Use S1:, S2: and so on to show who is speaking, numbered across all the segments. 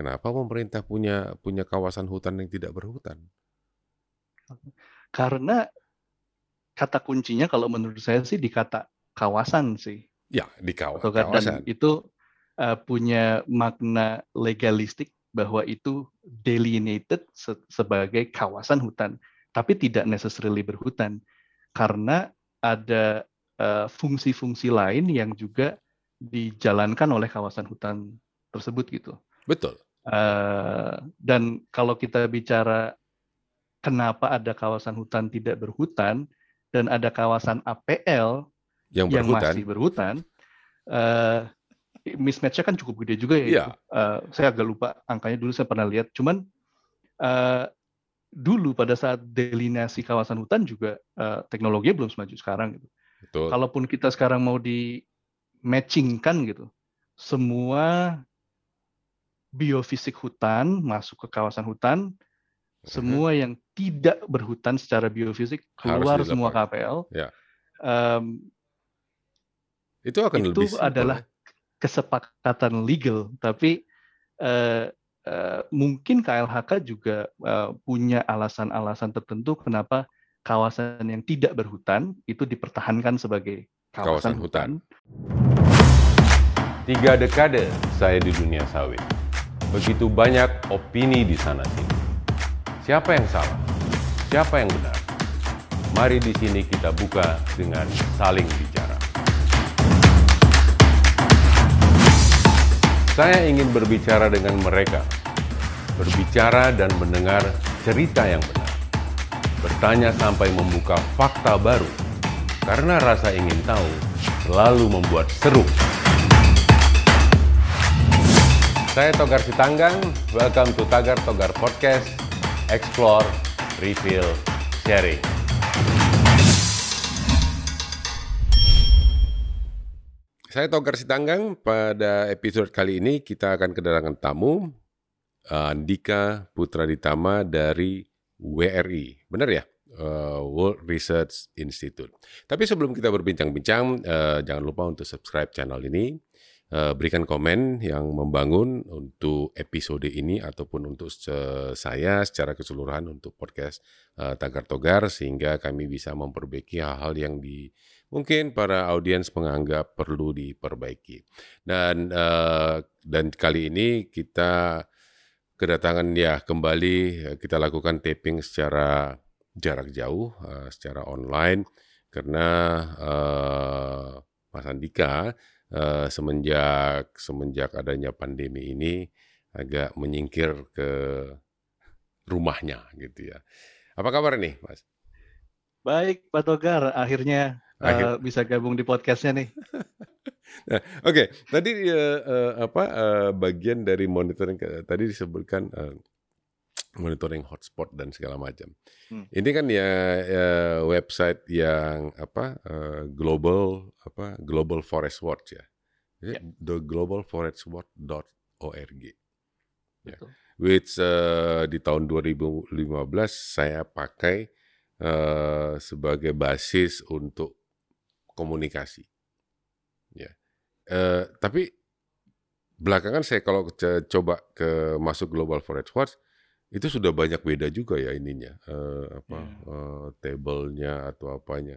S1: Kenapa pemerintah punya punya kawasan hutan yang tidak berhutan?
S2: Karena kata kuncinya kalau menurut saya sih di kata kawasan sih.
S1: Ya, di kawa
S2: Atau kan-
S1: kawasan.
S2: Dan itu uh, punya makna legalistik bahwa itu delineated se- sebagai kawasan hutan, tapi tidak necessarily berhutan karena ada uh, fungsi-fungsi lain yang juga dijalankan oleh kawasan hutan tersebut gitu.
S1: Betul.
S2: Uh, dan kalau kita bicara kenapa ada kawasan hutan tidak berhutan dan ada kawasan APL
S1: Yang
S2: yang
S1: berhutan.
S2: masih berhutan, uh, mismatch-nya kan cukup gede juga ya.
S1: Iya.
S2: itu. Uh, saya agak lupa angkanya dulu saya pernah lihat. Cuman uh, dulu pada saat delineasi kawasan hutan juga uh, teknologinya belum semaju sekarang gitu.
S1: Betul.
S2: Kalaupun kita sekarang mau di matchingkan gitu, semua biofisik hutan masuk ke kawasan hutan, semua yang tidak berhutan secara biofisik
S1: Mhm.
S2: Keluar semua. KPL.
S1: Ya.
S2: Em,
S1: Itu akan
S2: itu
S1: lebih
S2: adalah
S1: ya.
S2: kesepakatan legal, tapi eh, eh, mungkin KLHK juga eh, punya alasan-alasan tertentu kenapa kawasan yang tidak berhutan itu dipertahankan sebagai
S1: Kawasan
S2: kawasan,
S1: hutan.
S2: hutan.
S3: Tiga dekade saya di dunia sawit. Begitu banyak opini di sana sini. Siapa yang salah? Siapa yang benar? Mari di sini kita buka dengan saling bicara. Saya ingin berbicara dengan mereka, berbicara dan mendengar cerita yang benar, bertanya sampai membuka fakta baru, karena rasa ingin tahu selalu membuat seru. Saya Togar Sitanggang, welcome to Tagar Togar Podcast, Explore, Reveal, Sharing.
S1: Saya Togar Sitanggang. Pada episode kali ini kita akan kedatangan tamu uh, Andika Putra Ditama dari WRI. Benar ya? Uh, World Research Institute. Tapi sebelum kita berbincang-bincang, uh, jangan lupa untuk subscribe channel ini. Uh, berikan komen yang membangun untuk episode ini ataupun untuk saya secara keseluruhan untuk podcast uh, Tagar Togar sehingga kami bisa memperbaiki hal-hal yang di mungkin para audiens menganggap perlu diperbaiki. Dan eh, dan kali ini kita kedatangan ya kembali eh, kita lakukan taping secara jarak jauh, eh, secara online karena eh, Mas Andika eh, semenjak semenjak adanya pandemi ini agak menyingkir ke rumahnya gitu ya. Apa kabar nih, Mas?
S2: Baik, Pak Togar, akhirnya
S1: Akhir-
S2: eh, bisa gabung di podcastnya nih.
S1: Oke, tadi eh, eh, apa eh, bagian dari monitoring tadi disebutkan eh, monitoring hotspot dan segala macam.
S2: Hmm.
S1: Ini kan ya, ya website yang apa eh, global apa Global Forest Watch ya,
S2: Ya.
S1: the globalforestwatch.org. Ya.
S2: Betul.
S1: Which eh, di tahun 2015 saya pakai eh, sebagai basis untuk komunikasi. Ya. Eh, tapi belakangan saya kalau coba ke masuk Global Forest Watch itu sudah banyak beda juga ya ininya eh, apa
S2: Ya.
S1: eh, table-nya atau apanya.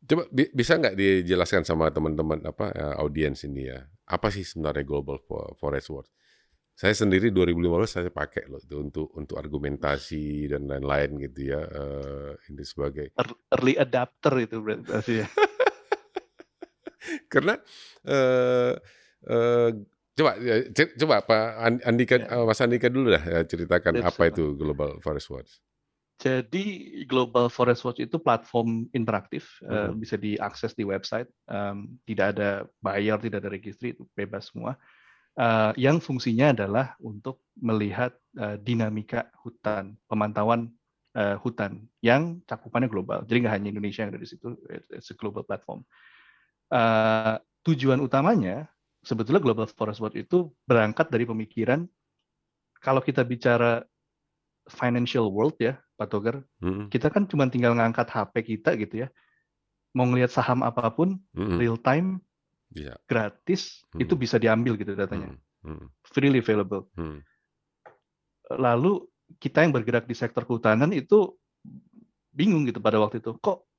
S1: Coba bi- bisa nggak dijelaskan sama teman-teman apa eh, audiens ini ya apa sih sebenarnya Global Fo- Forest Watch? Saya sendiri 2015 saya pakai loh itu untuk untuk argumentasi dan lain-lain gitu ya eh, ini sebagai
S2: Ear- Early adapter itu berarti ya.
S1: karena eh eh, coba ya, coba Pak An- Andika
S2: Ya.
S1: eh, Mas Andika dulu dah ya, ceritakan
S2: Ya,
S1: apa itu Global Forest Watch.
S2: Jadi Global Forest Watch itu platform interaktif, eh,
S1: Mhm.
S2: bisa diakses di website. Em, tidak ada bayar, tidak ada registry, itu bebas semua. Eh, yang fungsinya adalah untuk melihat eh, dinamika hutan, pemantauan eh, hutan yang cakupannya global. Jadi nggak hanya Indonesia yang ada di situ, it's a global platform. Eh, tujuan utamanya sebetulnya Global Forest Watch itu berangkat dari pemikiran kalau kita bicara financial world ya, Pak Togar,
S1: Mm-mm,
S2: kita kan cuma tinggal ngangkat HP kita gitu ya. Mau ngelihat saham apa pun,
S1: mm-mm,
S2: real time,
S1: Bisa.
S2: gratis,
S1: Hmm.
S2: itu bisa diambil gitu datanya.
S1: Mm-mm,
S2: hmm. freely available. Hmm. Lalu kita yang bergerak di sektor kehutanan itu bingung gitu pada waktu itu. Kok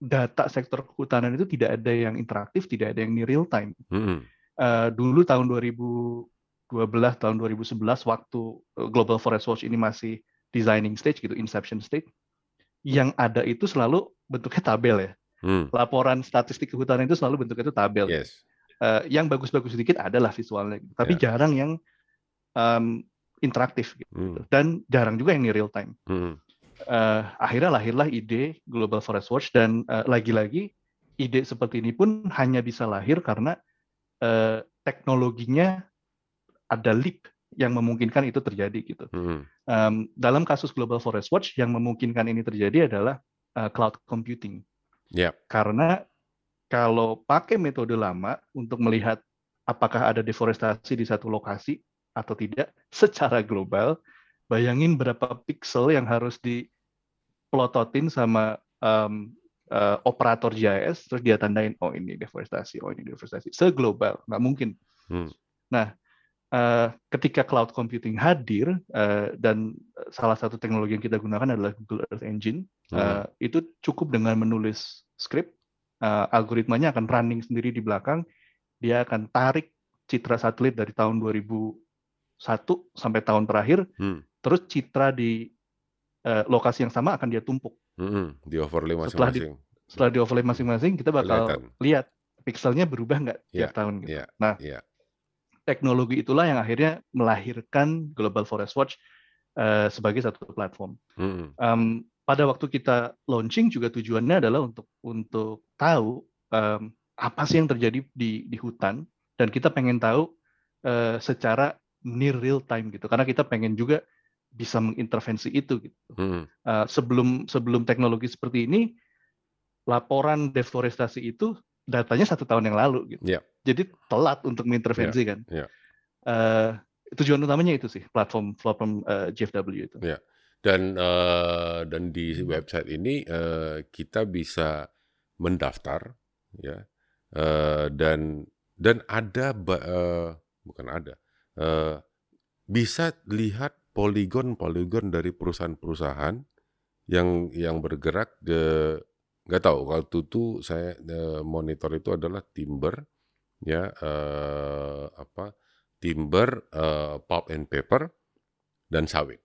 S2: data sektor kehutanan itu tidak ada yang interaktif, tidak ada yang di real time. Hmm. Uh, dulu tahun 2012, tahun 2011 waktu eh, Global Forest Watch ini masih designing stage gitu, inception stage, yang ada itu selalu bentuknya tabel ya. Hmm. Laporan statistik kehutanan itu selalu bentuknya itu tabel.
S1: Yes.
S2: Uh, yang bagus-bagus sedikit adalah visualnya, gitu. tapi yeah. jarang yang um, interaktif gitu. Hmm. dan jarang juga yang di real time. Hmm uh, akhirnya lahirlah ide Global Forest Watch dan uh, lagi-lagi ide seperti ini pun hanya bisa lahir karena uh, teknologinya ada leap yang memungkinkan itu terjadi gitu. Hmm. Um, dalam kasus Global Forest Watch yang memungkinkan ini terjadi adalah uh, cloud computing.
S1: Yep.
S2: Karena kalau pakai metode lama untuk melihat apakah ada deforestasi di satu lokasi atau tidak secara global, bayangin berapa pixel yang harus dipelototin sama um, uh, operator GIS terus dia tandain oh ini deforestasi oh ini deforestasi. Seglobal nggak mungkin. Hmm. nah uh, ketika cloud computing hadir uh, dan salah satu teknologi yang kita gunakan adalah Google Earth Engine hmm. uh, itu cukup dengan menulis script uh, algoritmanya akan running sendiri di belakang. Dia akan tarik citra satelit dari tahun 2001 sampai tahun terakhir. Hmm terus citra di uh, lokasi yang sama akan dia tumpuk.
S1: Mm-hmm. Di overlay masing-masing.
S2: Setelah di, setelah di overlay masing-masing, kita bakal Kelihatan. lihat pixelnya berubah nggak yeah. tiap tahun gitu.
S1: Yeah.
S2: Nah,
S1: yeah.
S2: teknologi itulah yang akhirnya melahirkan Global Forest Watch uh, sebagai satu platform. Mm-hmm. Um, pada waktu kita launching juga tujuannya adalah untuk untuk tahu um, apa sih yang terjadi di di hutan dan kita pengen tahu uh, secara near real time gitu karena kita pengen juga bisa mengintervensi itu gitu. Hmm. Uh, sebelum sebelum teknologi seperti ini, laporan deforestasi itu datanya satu tahun yang lalu gitu.
S1: Yeah.
S2: Jadi telat untuk mengintervensi yeah. kan.
S1: Yeah.
S2: Uh, tujuan utamanya itu sih platform platform uh, GFW itu.
S1: Yeah. Dan uh, dan di website ini uh, kita bisa mendaftar ya uh, dan dan ada uh, bukan ada uh, bisa lihat poligon-poligon dari perusahaan-perusahaan yang yang bergerak de nggak tahu kalau tutu saya monitor itu adalah timber ya eh, apa timber eh, pulp and paper dan sawit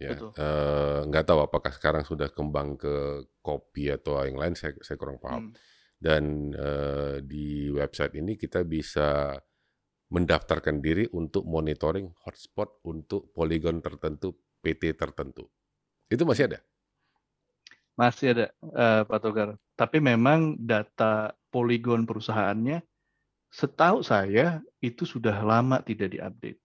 S1: ya eh, nggak tahu apakah sekarang sudah kembang ke kopi atau yang lain saya saya kurang paham hmm. dan eh, di website ini kita bisa mendaftarkan diri untuk monitoring hotspot untuk poligon tertentu, PT tertentu. Itu masih ada?
S2: Masih ada, uh, Pak Togar. Tapi memang data poligon perusahaannya, setahu saya itu sudah lama tidak diupdate.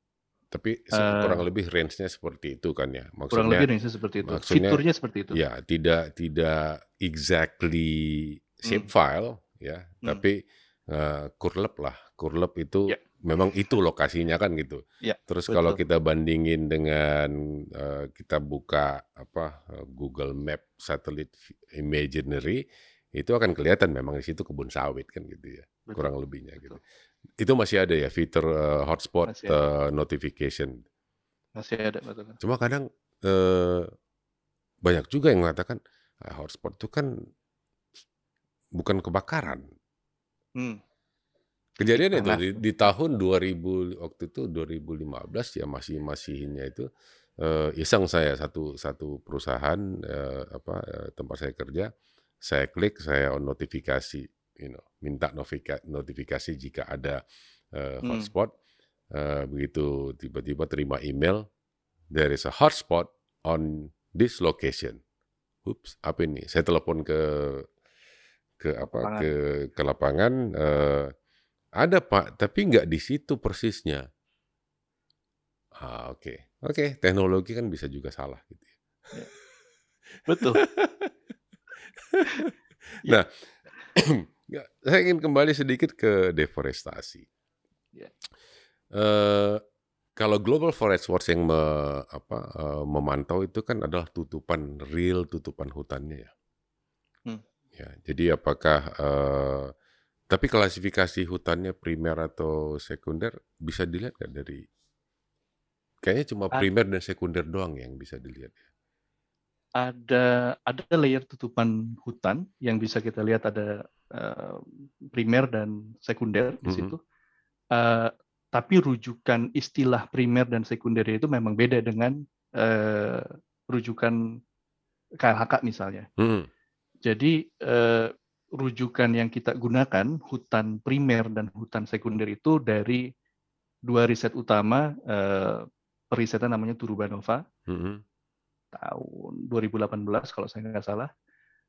S1: Tapi uh, kurang lebih range-nya seperti itu kan ya?
S2: Maksudnya, kurang lebih range-nya seperti itu. Maksudnya, Fiturnya seperti itu.
S1: Ya, tidak tidak exactly shape hmm. file ya, hmm. tapi uh, curlep lah. Curlep itu ya memang itu lokasinya kan gitu.
S2: Ya,
S1: Terus betul. kalau kita bandingin dengan uh, kita buka apa uh, Google Map Satellite Imaginary itu akan kelihatan memang di situ kebun sawit kan gitu ya. Betul. Kurang lebihnya gitu. betul. gitu. Itu masih ada ya fitur uh, hotspot Uh, notification.
S2: Masih ada betul.
S1: Cuma kadang uh, banyak juga yang mengatakan ah, hotspot itu kan bukan kebakaran. Hmm Kejadian itu di, di tahun 2000 waktu itu 2015 ya masih masihinnya itu uh, iseng saya satu satu perusahaan uh, apa uh, tempat saya kerja saya klik saya on notifikasi you know minta notifika, notifikasi jika ada uh, hotspot hmm. uh, begitu tiba-tiba terima email there is a hotspot on this location. Ups, apa ini? Saya telepon ke ke apa lapangan. ke ke lapangan uh, ada Pak, tapi nggak di situ persisnya. Ah, oke. Okay. Oke, okay. teknologi kan bisa juga salah gitu ya.
S2: Betul.
S1: nah, ya, saya ingin kembali sedikit ke deforestasi. Uh, kalau Global Forest Watch yang me, apa, uh, memantau itu kan adalah tutupan real tutupan hutannya ya. Hmm. Ya, jadi apakah uh, Tapi klasifikasi hutannya primer atau sekunder bisa dilihat nggak dari kayaknya cuma primer dan sekunder doang yang bisa dilihat ya.
S2: ada ada layer tutupan hutan yang bisa kita lihat ada eh, primer dan sekunder di situ. Eh, tapi rujukan istilah primer dan sekunder itu memang beda dengan eh, rujukan KLHK misalnya.
S1: Hmm,
S2: Jadi eh, rujukan yang kita gunakan hutan primer dan hutan sekunder itu dari dua riset utama eh, perisetan namanya Turubanova
S1: hmm,
S2: tahun 2018 kalau saya nggak salah.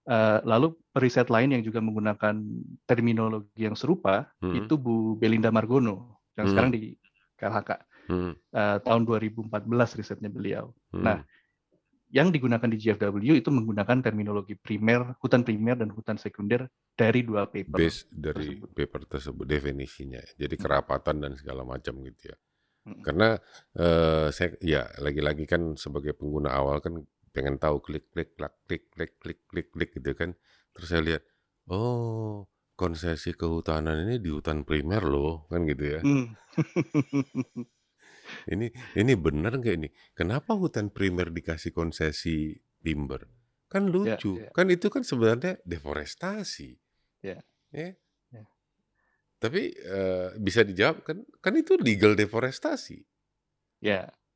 S2: Eh, lalu periset lain yang juga menggunakan terminologi yang serupa
S1: hmm,
S2: itu Bu Belinda Margono yang
S1: Hmm.
S2: sekarang di KLHK
S1: hmm,
S2: eh, tahun 2014 risetnya beliau.
S1: hmm.
S2: Nah, yang digunakan di GFW itu menggunakan terminologi primer, hutan primer dan hutan sekunder dari dua paper.
S1: base dari
S2: tersebut.
S1: paper tersebut definisinya. Jadi
S2: Hmm.
S1: kerapatan dan segala macam gitu ya.
S2: Hmm.
S1: Karena eh, saya ya lagi-lagi kan sebagai pengguna awal kan pengen tahu klik klik klik klik klik klik klik klik gitu kan. Terus saya lihat oh konsesi kehutanan ini di hutan primer loh kan gitu ya.
S2: Hmm.
S1: Ini ini benar nggak ini? Kenapa hutan primer dikasih konsesi timber? Kan lucu.
S2: ya.
S1: Kan itu kan sebenarnya deforestasi.
S2: Ya.
S1: Ya.
S2: Ya.
S1: Tapi eh, bisa dijawab kan kan itu legal deforestasi.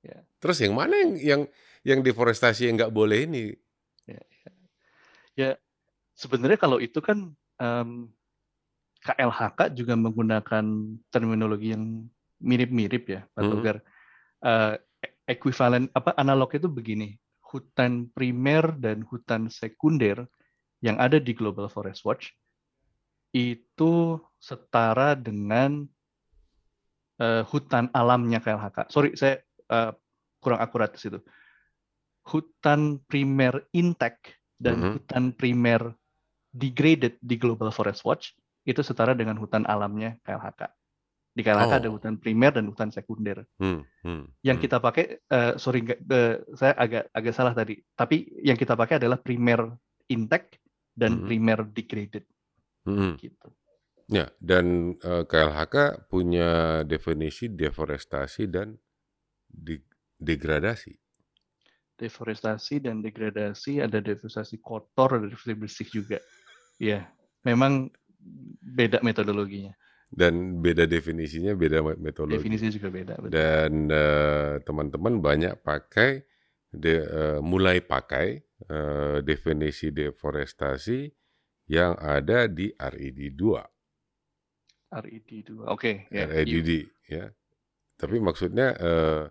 S2: ya,
S1: Terus yang mana yang yang yang deforestasi yang nggak boleh ini?
S2: sebenarnya kalau itu kan em, KLHK juga menggunakan terminologi yang mirip-mirip ya, Pak
S1: Hmm.
S2: Togar. Eh, Ekuivalen apa analognya itu begini, hutan primer dan hutan sekunder yang ada di Global Forest Watch itu setara dengan eh, hutan alamnya KLHK. Sorry, saya eh, kurang akurat di situ. Hutan primer intact dan
S1: Mhm.
S2: hutan primer degraded di Global Forest Watch itu setara dengan hutan alamnya KLHK. Di KLHK ada
S1: Oh.
S2: hutan primer dan hutan sekunder.
S1: Hmm, hmm,
S2: Yang
S1: hmm.
S2: kita pakai, eh, sorry, eh, saya agak agak salah tadi. Tapi yang kita pakai adalah primer intact dan
S1: Mhm.
S2: primer degraded
S1: Hmm.
S2: gitu.
S1: Ya, dan eh, KLHK punya definisi deforestasi dan de- degradasi.
S2: Deforestasi dan degradasi ada deforestasi kotor, ada deforestasi bersih juga. Ya, memang beda metodologinya.
S1: Dan beda definisinya, beda me- metodologi.
S2: Definisinya juga beda. betul.
S1: Dan eh, teman-teman banyak pakai, de- eh, mulai pakai eh, definisi deforestasi yang ada di RID 2.
S2: RED 2. Oke, ya.
S1: RIDD ya. Tapi maksudnya eh,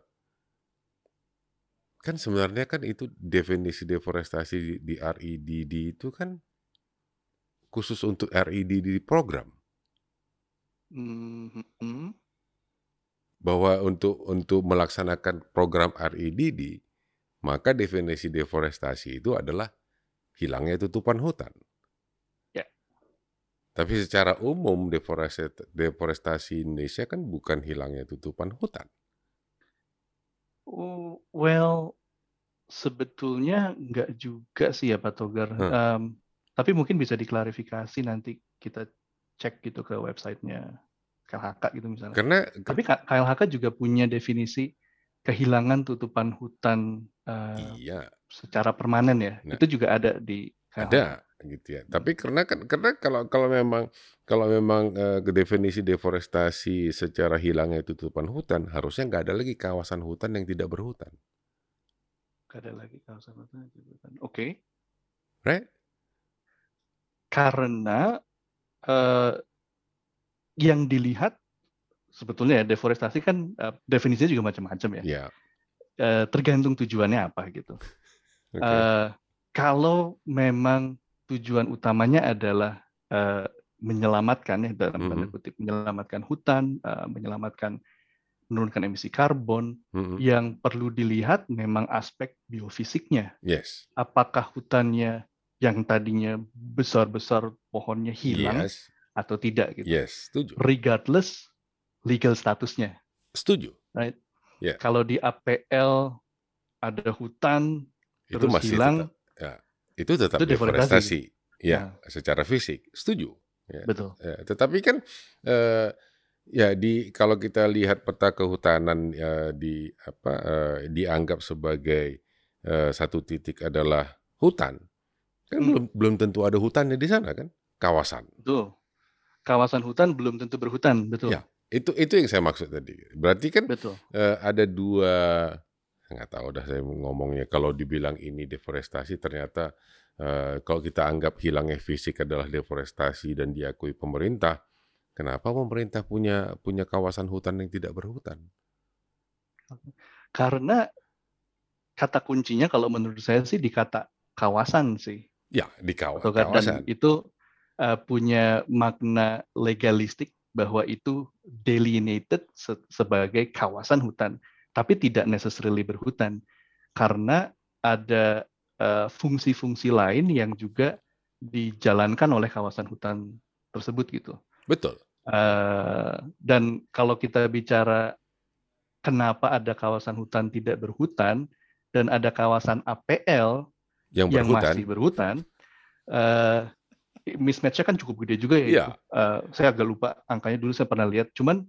S1: kan sebenarnya kan itu definisi deforestasi di, di RIDD itu kan khusus untuk RIDD program
S2: Mhm,
S1: bahwa untuk untuk melaksanakan program RIDD maka definisi deforestasi itu adalah hilangnya tutupan hutan.
S2: Ya.
S1: Tapi secara umum deforestasi, deforestasi Indonesia kan bukan hilangnya tutupan hutan.
S2: Oh, well, sebetulnya nggak juga sih ya Pak Togar.
S1: Hmm.
S2: Em, tapi mungkin bisa diklarifikasi nanti kita cek gitu ke websitenya KLHK gitu misalnya.
S1: Karena
S2: Tapi KLHK juga punya definisi kehilangan tutupan hutan eh,
S1: iya
S2: secara permanen ya.
S1: Nah.
S2: Itu juga ada di KLHK.
S1: ada gitu ya. Tapi karena kan karena kalau kalau memang kalau memang ke definisi deforestasi secara hilangnya tutupan hutan harusnya nggak ada lagi kawasan hutan yang tidak berhutan,
S2: Nggak ada lagi kawasan hutan. yang dibutuhkan. Oke.
S1: right?
S2: Karena eh, yang dilihat sebetulnya ya deforestasi kan eh, definisinya juga macam-macam ya.
S1: Ya.
S2: Eh, tergantung tujuannya apa gitu.
S1: oke.
S2: Eh, kalau memang tujuan utamanya adalah eh, menyelamatkan ya dalam tanda
S1: Mhm.
S2: kutip menyelamatkan hutan, eh, menyelamatkan menurunkan emisi karbon,
S1: Mm-mm.
S2: yang perlu dilihat memang aspek biofisiknya.
S1: Yes.
S2: Apakah hutannya yang tadinya besar-besar pohonnya hilang
S1: Yes.
S2: atau tidak gitu.
S1: Yes. Setuju.
S2: Regardless legal statusnya.
S1: Setuju.
S2: Right?
S1: Ya.
S2: Kalau di APL ada hutan
S1: Itu
S2: terus
S1: masih
S2: hilang,
S1: tetap, ya, itu tetap
S2: Itu deforestasi.
S1: deforestasi. Ya,
S2: Nah.
S1: secara fisik. Setuju.
S2: Ya. Betul.
S1: Ya, tetapi kan uh, ya di kalau kita lihat peta kehutanan uh, di apa uh, dianggap sebagai uh, satu titik adalah hutan, kan belum belum tentu ada hutannya di sana kan, kawasan.
S2: Betul. Kawasan hutan belum tentu berhutan, betul.
S1: Ya, itu itu yang saya maksud tadi. Berarti kan betul. Uh, ada dua nggak tahu dah saya ngomongnya kalau dibilang ini deforestasi ternyata uh, kalau kita anggap hilangnya fisik adalah deforestasi dan diakui pemerintah kenapa pemerintah punya punya kawasan hutan yang tidak berhutan
S2: karena kata kuncinya kalau menurut saya sih di kata kawasan sih
S1: ya di kaw kawasan
S2: itu uh, punya makna legalistik bahwa itu delineated se sebagai kawasan hutan tapi tidak necessarily berhutan karena ada eh, fungsi-fungsi uh, lain yang juga dijalankan oleh kawasan hutan tersebut gitu.
S1: Betul.
S2: Uh, dan kalau kita bicara kenapa ada kawasan hutan tidak berhutan dan ada kawasan APL yang, yang masih berhutan, uh, mismatch-nya kan cukup gede juga ya. Yeah. Uh, saya agak lupa angkanya dulu saya pernah lihat. Cuman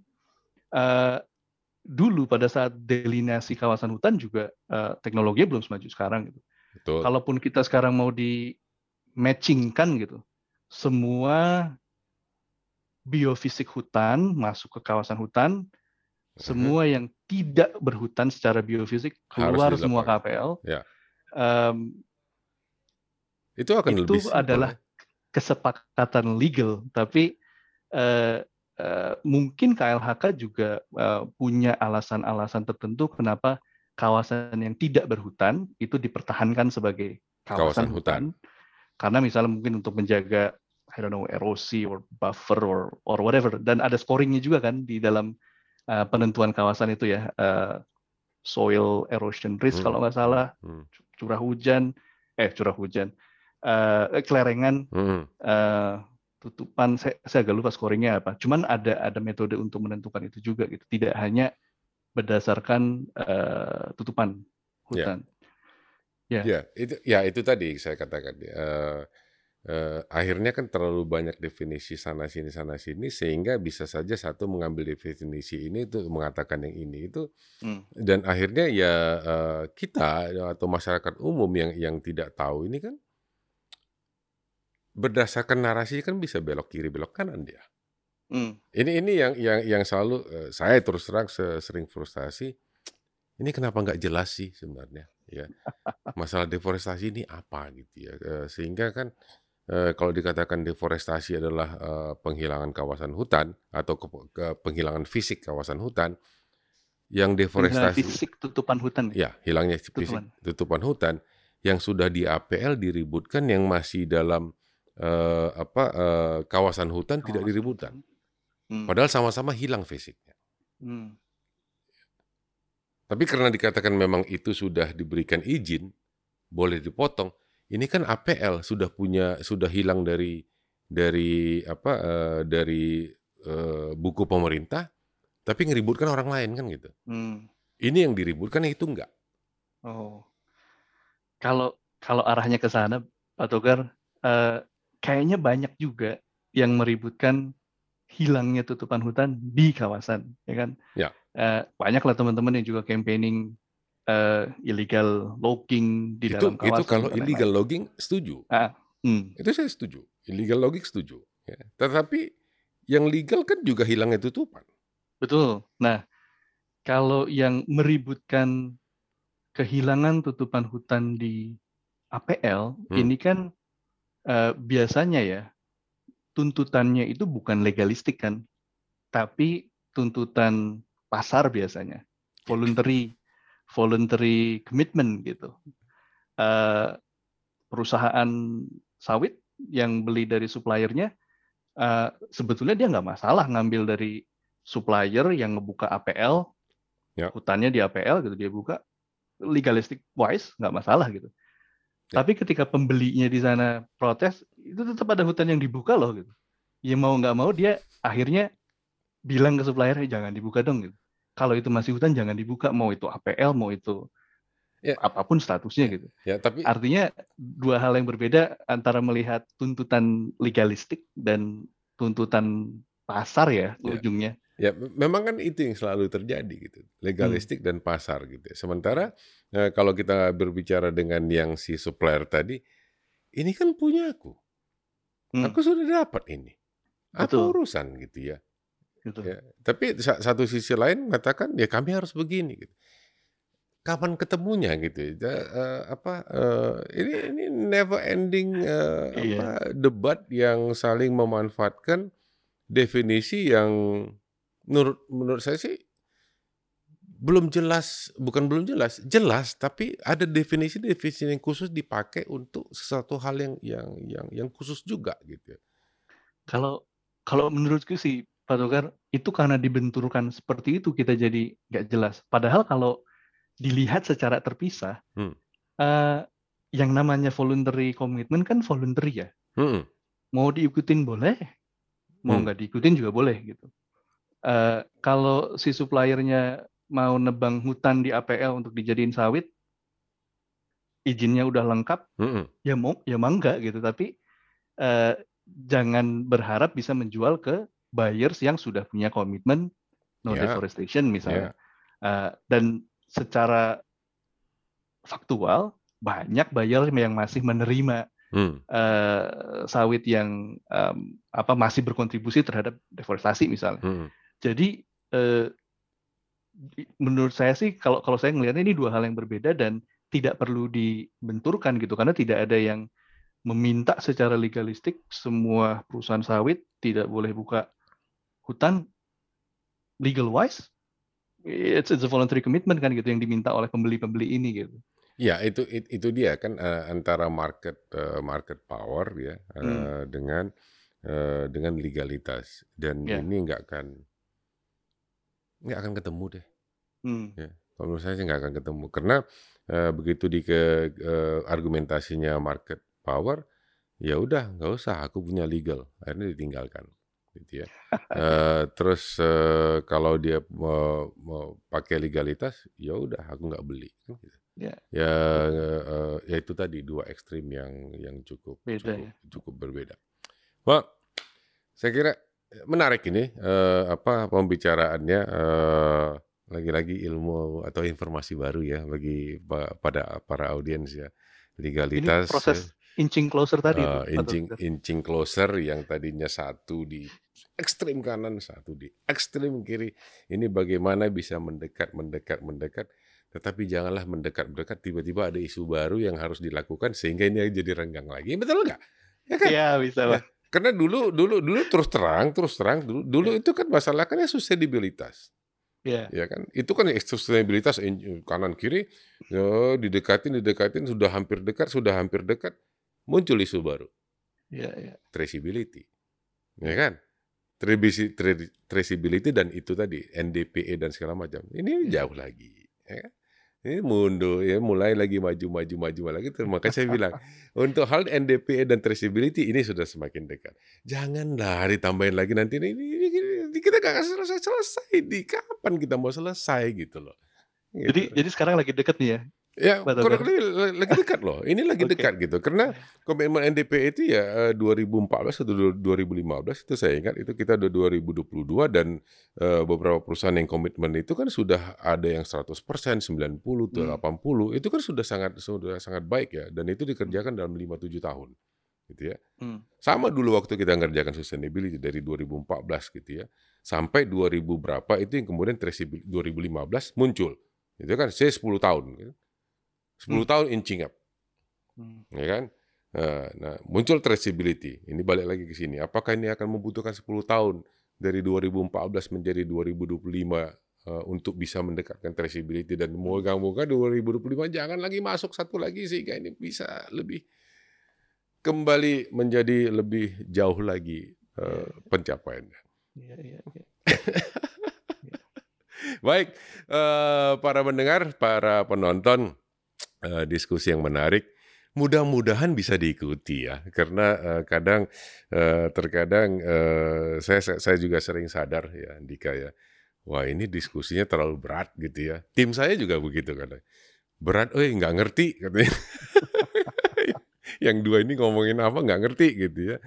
S2: uh, dulu pada saat delineasi kawasan hutan juga uh, teknologinya belum semaju sekarang gitu. Betul. Kalaupun kita sekarang mau di matchingkan gitu, semua biofisik hutan masuk ke kawasan hutan, uh-huh. semua yang tidak berhutan secara biofisik keluar semua KPL. Ya. Um,
S1: itu akan
S2: itu
S1: lebih
S2: adalah kesepakatan legal, tapi uh, Eh, mungkin KLHK juga uh, punya alasan-alasan tertentu kenapa kawasan yang tidak berhutan itu dipertahankan sebagai kawasan, kawasan hutan. hutan. Karena misalnya mungkin untuk menjaga I don't know erosi or buffer or or whatever dan ada scoringnya juga kan di dalam uh, penentuan kawasan itu ya uh, soil erosion risk hmm. kalau nggak salah hmm. curah hujan eh curah hujan uh, kelerengan hmm. uh, tutupan saya, saya agak lupa scoringnya apa. Cuman ada ada metode untuk menentukan itu juga gitu. Tidak hanya berdasarkan uh, tutupan hutan.
S1: Ya. Yeah. Ya, itu ya itu tadi saya katakan. Uh, uh, akhirnya kan terlalu banyak definisi sana sini sana sini sehingga bisa saja satu mengambil definisi ini itu mengatakan yang ini itu hmm. dan akhirnya ya uh, kita atau masyarakat umum yang yang tidak tahu ini kan berdasarkan narasi kan bisa belok kiri belok kanan dia. Hmm. Ini ini yang yang yang selalu uh, saya terus terang sering frustasi. Ini kenapa nggak jelas sih sebenarnya ya masalah deforestasi ini apa gitu ya uh, sehingga kan uh, kalau dikatakan deforestasi adalah uh, penghilangan kawasan hutan atau ke, ke penghilangan fisik kawasan hutan yang deforestasi
S2: fisik tutupan hutan
S1: ya hilangnya fisik tutupan. tutupan hutan yang sudah di APL diributkan yang masih dalam uh, apa uh, kawasan hutan kawasan tidak diributkan. Hmm. Padahal sama-sama hilang fisiknya. Hmm. Tapi karena dikatakan memang itu sudah diberikan izin, boleh dipotong. Ini kan APL sudah punya sudah hilang dari dari apa uh, dari uh, buku pemerintah, tapi ngeributkan orang lain kan gitu. Hmm. Ini yang diributkan itu enggak.
S2: Oh, kalau kalau arahnya ke sana, Pak Togar, uh, kayaknya banyak juga yang meributkan hilangnya tutupan hutan di kawasan, ya kan?
S1: Ya.
S2: Uh, banyak lah teman-teman yang juga campaigning uh, illegal logging di
S1: itu,
S2: dalam kawasan.
S1: Itu kalau illegal lain. logging setuju. Ah, hmm. Itu saya setuju. Illegal logging setuju. Ya. Tetapi yang legal kan juga hilangnya tutupan.
S2: Betul. Nah, kalau yang meributkan kehilangan tutupan hutan di APL, hmm. ini kan uh, biasanya ya tuntutannya itu bukan legalistik kan, tapi tuntutan pasar biasanya, voluntary voluntary commitment gitu. Uh, perusahaan sawit yang beli dari suppliernya uh, sebetulnya dia nggak masalah ngambil dari supplier yang ngebuka APL, ya. hutannya di APL gitu dia buka legalistic wise nggak masalah gitu. Ya. Tapi ketika pembelinya di sana protes, itu tetap ada hutan yang dibuka loh gitu. Ya mau nggak mau dia akhirnya bilang ke supplier jangan dibuka dong gitu. Kalau itu masih hutan jangan dibuka, mau itu APL, mau itu ya. apa pun statusnya gitu.
S1: Ya, tapi
S2: artinya dua hal yang berbeda antara melihat tuntutan legalistik dan tuntutan pasar ya, ya. ujungnya.
S1: Ya, memang kan itu yang selalu terjadi gitu, legalistik hmm. dan pasar gitu. Ya. Sementara eh, kalau kita berbicara dengan yang si supplier tadi, ini kan punya aku, hmm. aku sudah dapat ini, apa Betul. urusan gitu ya. Gitu. ya. Tapi satu sisi lain mengatakan ya kami harus begini gitu. Kapan ketemunya gitu? Ya, uh, apa uh, ini ini never ending uh, iya. apa debat yang saling memanfaatkan definisi yang menurut menurut saya sih belum jelas, bukan belum jelas, jelas tapi ada definisi-definisi yang khusus dipakai untuk sesuatu hal yang yang yang yang khusus juga gitu.
S2: Kalau kalau menurutku sih Pak Togar itu karena dibenturkan seperti itu kita jadi nggak jelas. Padahal kalau dilihat secara terpisah, hmm. uh, yang namanya voluntary commitment kan voluntary ya. Hmm. Mau diikutin boleh, mau hmm. nggak diikutin juga boleh gitu. Uh, kalau si suppliernya mau nebang hutan di APL untuk dijadiin sawit, izinnya udah lengkap, hmm. ya mau ya mangga gitu. Tapi uh, jangan berharap bisa menjual ke buyers yang sudah punya komitmen no yeah. deforestation misalnya. Yeah. Uh, dan secara faktual banyak buyer yang masih menerima hmm. uh, sawit yang um, apa masih berkontribusi terhadap deforestasi misalnya. Hmm. Jadi uh, menurut saya sih kalau kalau saya melihatnya ini dua hal yang berbeda dan tidak perlu dibenturkan gitu karena tidak ada yang meminta secara legalistik semua perusahaan sawit tidak boleh buka hutan legal wise it's, it's a voluntary commitment kan gitu yang diminta oleh pembeli-pembeli ini gitu.
S1: Ya itu itu dia kan uh, antara market uh, market power ya uh, hmm. dengan uh, dengan legalitas dan yeah. ini nggak akan nggak akan ketemu deh. Hmm. Ya, kalau menurut saya sih nggak akan ketemu karena uh, begitu di ke uh, argumentasinya market power ya udah nggak usah aku punya legal akhirnya ditinggalkan gitu ya. uh, terus uh, kalau dia mau, mau pakai legalitas, ya udah aku nggak beli. Kan gitu. Yeah. Ya, uh, ya itu tadi dua ekstrim yang yang cukup Beda, cukup, ya? cukup berbeda. Wah, saya kira menarik ini uh, apa pembicaraannya lagi-lagi uh, ilmu atau informasi baru ya bagi pada para audiens ya legalitas.
S2: Ini proses inching closer tadi. Uh,
S1: inching, inching closer yang tadinya satu di ekstrim kanan, satu di ekstrim kiri. Ini bagaimana bisa mendekat, mendekat, mendekat. Tetapi janganlah mendekat-mendekat, tiba-tiba ada isu baru yang harus dilakukan sehingga ini jadi renggang lagi. Betul nggak?
S2: Ya kan? Iya, bisa lah.
S1: Karena dulu dulu dulu terus terang, terus terang dulu dulu ya. itu kan masalah kan ya sustainabilitas. Ya. ya kan itu kan sustainabilitas kanan kiri ya, didekatin didekatin sudah hampir dekat sudah hampir dekat muncul isu baru.
S2: Ya, ya.
S1: Traceability. Ya kan? Traceability dan itu tadi NDPE dan segala macam. Ini ya. jauh lagi. Ya kan? Ini mundur ya mulai lagi maju maju maju lagi terus makanya saya bilang untuk hal NDPE dan traceability ini sudah semakin dekat. Janganlah ditambahin lagi nanti ini, ini, ini kita gak selesai selesai di kapan kita mau selesai gitu loh.
S2: Gitu. Jadi jadi sekarang lagi dekat nih ya
S1: Ya, kurang lebih lagi dekat loh. Ini lagi okay. dekat gitu. Karena komitmen NDP itu ya 2014 atau 2015 itu saya ingat itu kita udah 2022 dan uh, beberapa perusahaan yang komitmen itu kan sudah ada yang 100%, 90, hmm. 80. Itu kan sudah sangat sudah sangat baik ya dan itu dikerjakan dalam 5 7 tahun. Gitu ya. Hmm. Sama dulu waktu kita ngerjakan sustainability dari 2014 gitu ya. Sampai 2000 berapa itu yang kemudian 2015 muncul. Itu kan saya 10 tahun gitu 10 hmm. tahun inching up. Hmm. Ya kan? Nah, nah, muncul traceability. Ini balik lagi ke sini. Apakah ini akan membutuhkan 10 tahun dari 2014 menjadi 2025 uh, untuk bisa mendekatkan traceability dan moga-moga 2025 jangan lagi masuk satu lagi sehingga ini bisa lebih kembali menjadi lebih jauh lagi uh, pencapaiannya. Ya, ya, ya. Baik, uh, para pendengar, para penonton, uh, diskusi yang menarik. Mudah-mudahan bisa diikuti ya, karena uh, kadang uh, terkadang uh, saya saya juga sering sadar ya, Dika ya, wah ini diskusinya terlalu berat gitu ya. Tim saya juga begitu kadang berat, oh nggak ngerti katanya. yang dua ini ngomongin apa nggak ngerti gitu ya.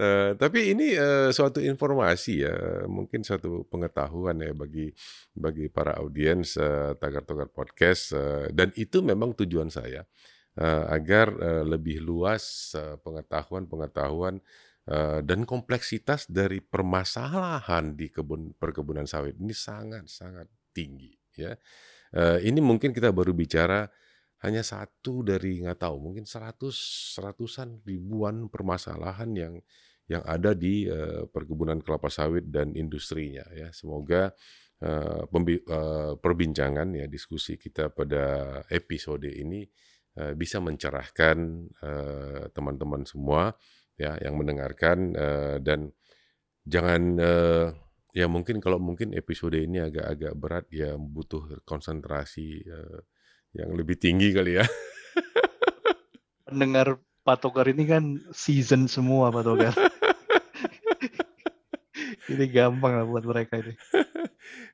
S1: Uh, tapi ini uh, suatu informasi ya, mungkin suatu pengetahuan ya bagi bagi para audiens uh, tagar-tagar podcast uh, dan itu memang tujuan saya uh, agar uh, lebih luas pengetahuan-pengetahuan uh, dan kompleksitas dari permasalahan di kebun perkebunan sawit ini sangat-sangat tinggi ya. Ini mungkin kita baru bicara hanya satu dari nggak tahu mungkin seratus seratusan ribuan permasalahan yang yang ada di uh, perkebunan kelapa sawit dan industrinya ya. Semoga uh, uh, perbincangan ya diskusi kita pada episode ini uh, bisa mencerahkan teman-teman uh, semua ya yang mendengarkan uh, dan jangan uh, ya mungkin kalau mungkin episode ini agak-agak berat ya butuh konsentrasi uh, yang lebih tinggi kali ya.
S2: Pendengar Patogar ini kan season semua Patogar. ini gampang lah buat mereka ini.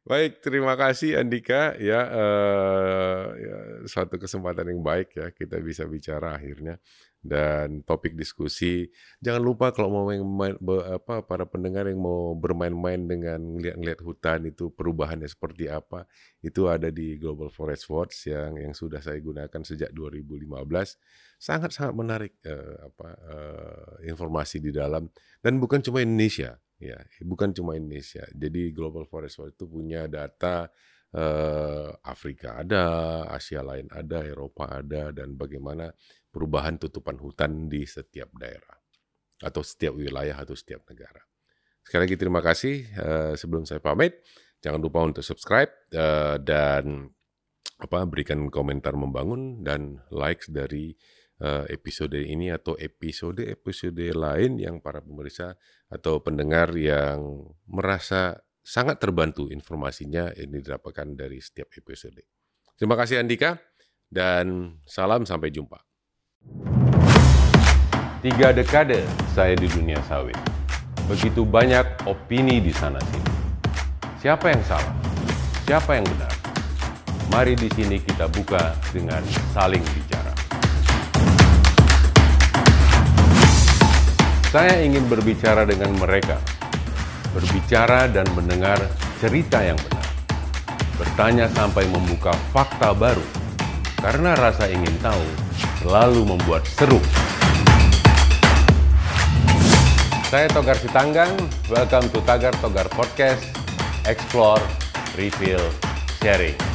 S1: Baik, terima kasih Andika ya, uh, ya suatu kesempatan yang baik ya kita bisa bicara akhirnya dan topik diskusi. Jangan lupa kalau mau main, apa para pendengar yang mau bermain-main dengan ngeliat-ngeliat hutan itu perubahannya seperti apa, itu ada di Global Forest Watch yang yang sudah saya gunakan sejak 2015. Sangat-sangat menarik uh, apa uh, informasi di dalam dan bukan cuma Indonesia ya, bukan cuma Indonesia. Jadi Global Forest Watch itu punya data uh, Afrika ada, Asia lain ada, Eropa ada dan bagaimana perubahan tutupan hutan di setiap daerah atau setiap wilayah atau setiap negara. Sekali lagi terima kasih. Uh, sebelum saya pamit, jangan lupa untuk subscribe uh, dan apa berikan komentar membangun dan likes dari episode ini atau episode-episode lain yang para pemirsa atau pendengar yang merasa sangat terbantu informasinya ini didapatkan dari setiap episode. Terima kasih Andika dan salam sampai jumpa.
S3: Tiga dekade saya di dunia sawit. Begitu banyak opini di sana sini. Siapa yang salah? Siapa yang benar? Mari di sini kita buka dengan saling bicara. Saya ingin berbicara dengan mereka, berbicara dan mendengar cerita yang benar, bertanya sampai membuka fakta baru, karena rasa ingin tahu selalu membuat seru. Saya Togar Sitanggang, welcome to Tagar Togar Podcast, Explore, Refill, Sharing.